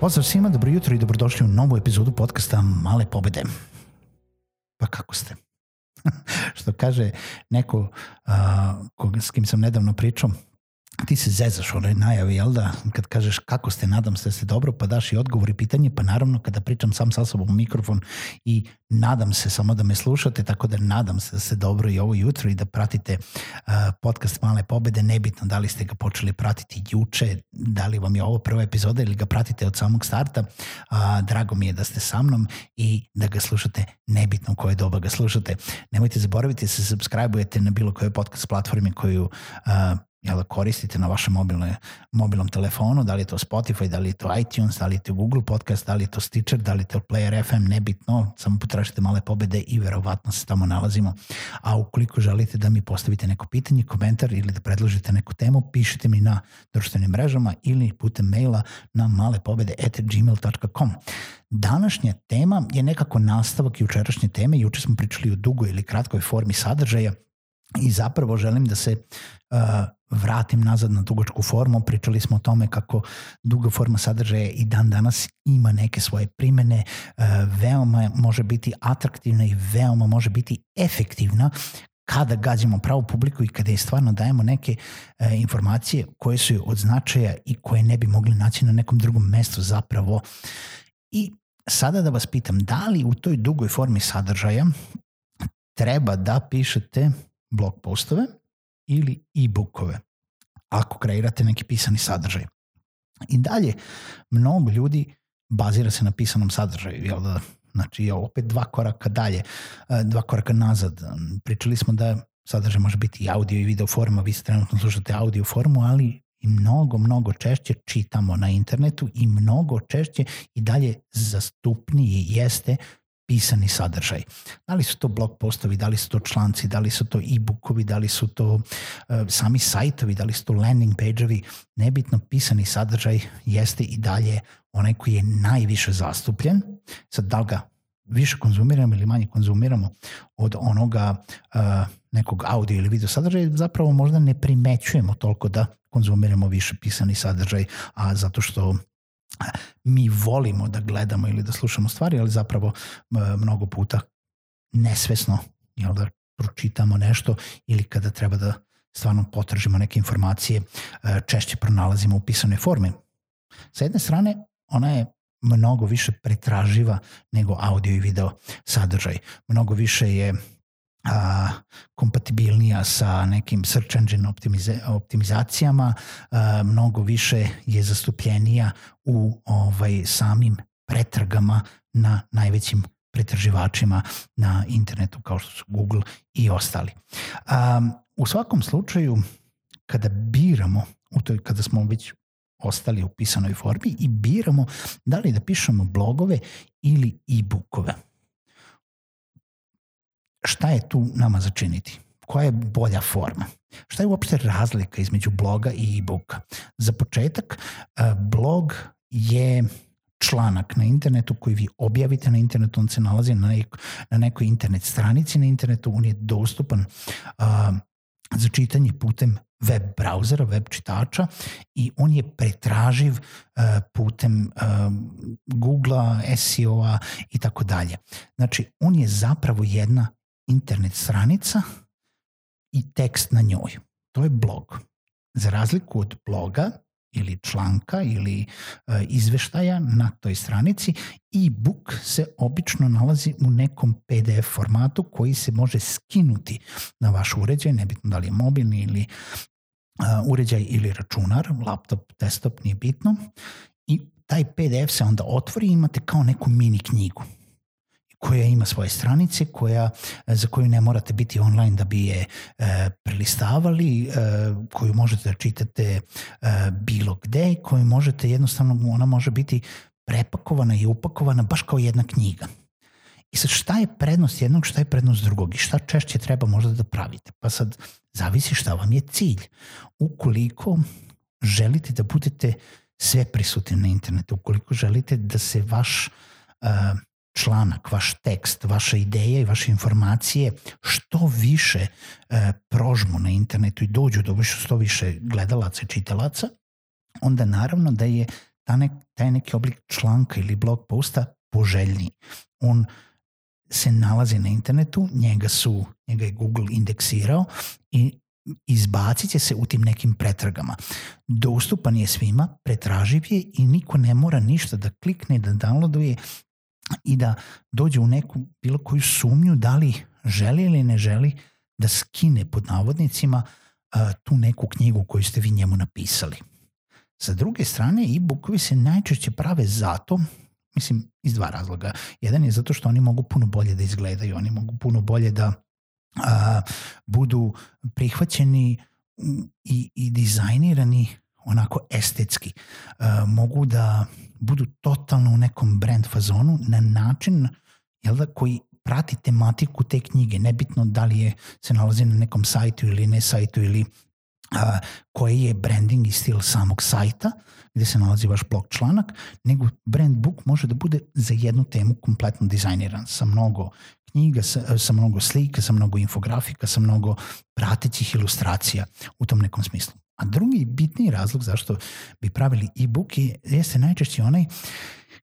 Pozdrav svima, dobro jutro i dobrodošli u novu epizodu podcasta Male pobede. Pa kako ste? Što kaže neko uh, s kim sam nedavno pričao, ti se zezaš onaj najavi, jel da? Kad kažeš kako ste, nadam se da ste dobro, pa daš i odgovor i pitanje, pa naravno kada pričam sam sa sobom u mikrofon i nadam se samo da me slušate, tako da nadam se da ste dobro i ovo jutro i da pratite uh, podcast Male pobede, nebitno da li ste ga počeli pratiti juče, da li vam je ovo prva epizoda ili ga pratite od samog starta, uh, drago mi je da ste sa mnom i da ga slušate nebitno koje doba ga slušate. Nemojte zaboraviti da se subscribe-ujete na bilo kojoj podcast platformi koju uh, jel, koristite na vašem mobilne, mobilnom telefonu, da li je to Spotify, da li je to iTunes, da li je to Google Podcast, da li je to Stitcher, da li je to Player FM, nebitno, samo potražite male pobede i verovatno se tamo nalazimo. A ukoliko želite da mi postavite neko pitanje, komentar ili da predložite neku temu, pišite mi na društvenim mrežama ili putem maila na malepobede.gmail.com. Današnja tema je nekako nastavak jučerašnje teme. Juče smo pričali o dugoj ili kratkoj formi sadržaja i zapravo želim da se uh, vratim nazad na dugačku formu. Pričali smo o tome kako duga forma sadržaja i dan danas ima neke svoje primene, uh, veoma može biti atraktivna i veoma može biti efektivna kada gađamo pravu publiku i kada je stvarno dajemo neke e, informacije koje su od značaja i koje ne bi mogli naći na nekom drugom mestu zapravo. I sada da vas pitam, da li u toj dugoj formi sadržaja treba da pišete blog postove ili e-bookove ako kreirate neki pisani sadržaj. I dalje, mnogo ljudi bazira se na pisanom sadržaju, jel da? Znači, opet dva koraka dalje, e, dva koraka nazad. Pričali smo da sadržaj može biti i audio i video forma, vi trenutno slušate audio formu, ali i mnogo, mnogo češće čitamo na internetu i mnogo češće i dalje zastupniji jeste pisani sadržaj. Da li su to blog postovi, da li su to članci, da li su to e-bookovi, da li su to uh, sami sajtovi, da li su to landing page-ovi, nebitno pisani sadržaj jeste i dalje onaj koji je najviše zastupljen. Sad da li ga više konzumiramo ili manje konzumiramo od onoga uh, nekog audio ili video sadržaja, zapravo možda ne primećujemo toliko da konzumiramo više pisani sadržaj, a zato što mi volimo da gledamo ili da slušamo stvari, ali zapravo mnogo puta nesvesno jel, da pročitamo nešto ili kada treba da stvarno potražimo neke informacije, e, češće pronalazimo u pisanoj formi. Sa jedne strane, ona je mnogo više pretraživa nego audio i video sadržaj. Mnogo više je a, kompatibilnija sa nekim search engine optimize, optimizacijama, a, mnogo više je zastupljenija u ovaj samim pretragama na najvećim pretraživačima na internetu kao što su Google i ostali. A, u svakom slučaju, kada biramo, u toj, kada smo već ostali u pisanoj formi i biramo da li da pišemo blogove ili e-bookove šta je tu nama začiniti? Koja je bolja forma? Šta je uopšte razlika između bloga i e-booka? Za početak, e, blog je članak na internetu koji vi objavite na internetu, on se nalazi na, nek, na nekoj internet stranici na internetu, on je dostupan uh, za čitanje putem web brauzera, web čitača i on je pretraživ uh, putem uh, Google-a, SEO-a i tako dalje. Znači, on je zapravo jedna internet stranica i tekst na njoj. To je blog. Za razliku od bloga ili članka ili e, izveštaja na toj stranici, e-book se obično nalazi u nekom PDF formatu koji se može skinuti na vaš uređaj, nebitno da li je mobilni ili uređaj ili računar, laptop, desktop, nije bitno, i taj PDF se onda otvori i imate kao neku mini knjigu koja ima svoje stranice, koja, za koju ne morate biti online da bi je e, prelistavali, e, koju možete da čitate e, bilo gde, koju možete jednostavno, ona može biti prepakovana i upakovana baš kao jedna knjiga. I sad šta je prednost jednog, šta je prednost drugog i šta češće treba možda da pravite? Pa sad zavisi šta vam je cilj. Ukoliko želite da budete sve prisutni na internetu, ukoliko želite da se vaš uh, članak, vaš tekst, vaša ideja i vaše informacije što više uh, prožmu na internetu i dođu do što više gledalaca i čitalaca, onda naravno da je ta nek, taj neki oblik članka ili blog posta poželjniji. On se nalazi na internetu, njega su, njega je Google indeksirao i izbacit će se u tim nekim pretragama. Dostupan je svima, pretraživ je i niko ne mora ništa da klikne, da downloaduje i da dođe u neku bilo koju sumnju da li želi ili ne želi da skine pod navodnicima tu neku knjigu koju ste vi njemu napisali. Sa druge strane, e-bookovi se najčešće prave zato, mislim, iz dva razloga. Jedan je zato što oni mogu puno bolje da izgledaju, oni mogu puno bolje da a, budu prihvaćeni i, i dizajnirani onako estetski. A, mogu da budu totalno u nekom brand fazonu na način jel da, koji prati tematiku te knjige, nebitno da li je se nalazi na nekom sajtu ili ne sajtu ili a, koji je branding i stil samog sajta gde se nalazi vaš blog članak, nego brand book može da bude za jednu temu kompletno dizajniran sa mnogo knjiga, sa, sa mnogo slika, sa mnogo infografika, sa mnogo pratećih ilustracija u tom nekom smislu. A drugi bitni razlog zašto bi pravili e-book jeste najčešće onaj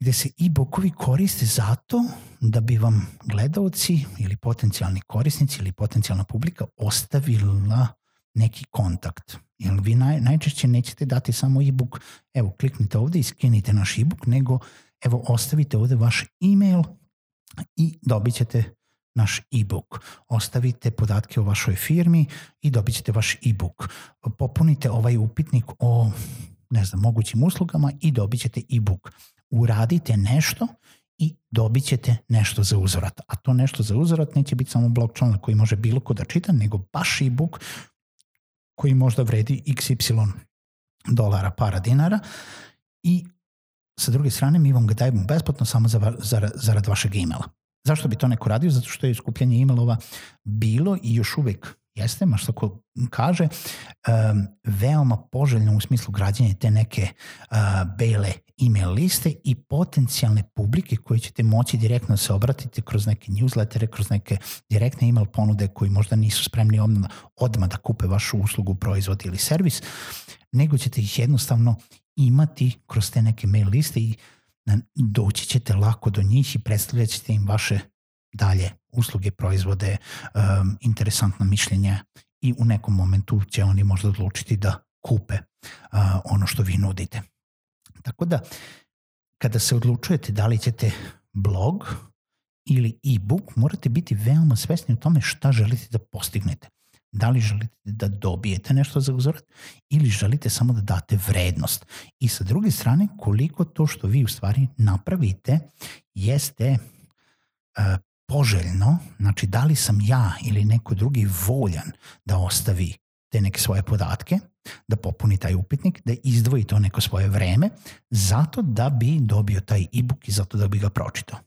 gde se e-bookovi koriste zato da bi vam gledalci ili potencijalni korisnici ili potencijalna publika ostavila neki kontakt. Jer vi naj, najčešće nećete dati samo e-book, evo kliknite ovde i skenite naš e-book, nego evo ostavite ovde vaš e-mail i dobit ćete naš e-book. Ostavite podatke o vašoj firmi i dobit ćete vaš e-book. Popunite ovaj upitnik o ne znam, mogućim uslugama i dobit ćete e-book. Uradite nešto i dobit ćete nešto za uzvrat. A to nešto za uzvrat neće biti samo blog članak koji može bilo ko da čita, nego baš e-book koji možda vredi xy dolara, para, dinara i sa druge strane mi vam ga dajemo besplatno samo za, za, zarad vašeg e-maila. Zašto bi to neko radio? Zato što je skupljanje e-mailova bilo i još uvek jeste, ma što ko kaže, um, veoma poželjno u smislu građanja te neke uh, bele email liste i potencijalne publike koje ćete moći direktno da se obratiti kroz neke newslettere, kroz neke direktne email ponude koji možda nisu spremni odmah, odmah da kupe vašu uslugu, proizvod ili servis, nego ćete ih jednostavno imati kroz te neke mail liste i doći ćete lako do njih i predstavljat ćete im vaše dalje usluge, proizvode, um, interesantna mišljenja i u nekom momentu će oni možda odlučiti da kupe uh, ono što vi nudite. Tako da, kada se odlučujete da li ćete blog ili e-book, morate biti veoma svesni o tome šta želite da postignete. Da li želite da dobijete nešto za uzorat ili želite samo da date vrednost. I sa druge strane, koliko to što vi u stvari napravite jeste uh, poželjno, znači da li sam ja ili neko drugi voljan da ostavi te neke svoje podatke, da popuni taj upitnik, da izdvoji to neko svoje vreme, zato da bi dobio taj e-book i zato da bi ga pročitao.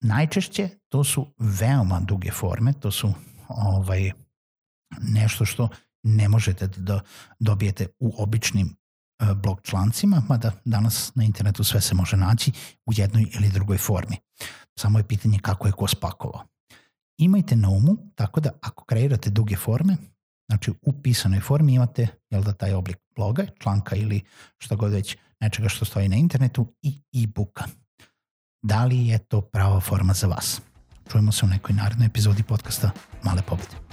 Najčešće to su veoma duge forme, to su ovaj, nešto što ne možete da dobijete u običnim e, blog člancima, mada danas na internetu sve se može naći u jednoj ili drugoj formi. Samo je pitanje kako je ko spakovao. Imajte na umu, tako da ako kreirate duge forme, znači u pisanoj formi imate jel da, taj oblik bloga, članka ili što god već nečega što stoji na internetu i e-booka. Da li je to prava forma za vas? Čujemo se u nekoj narednoj epizodi podcasta Male pobede.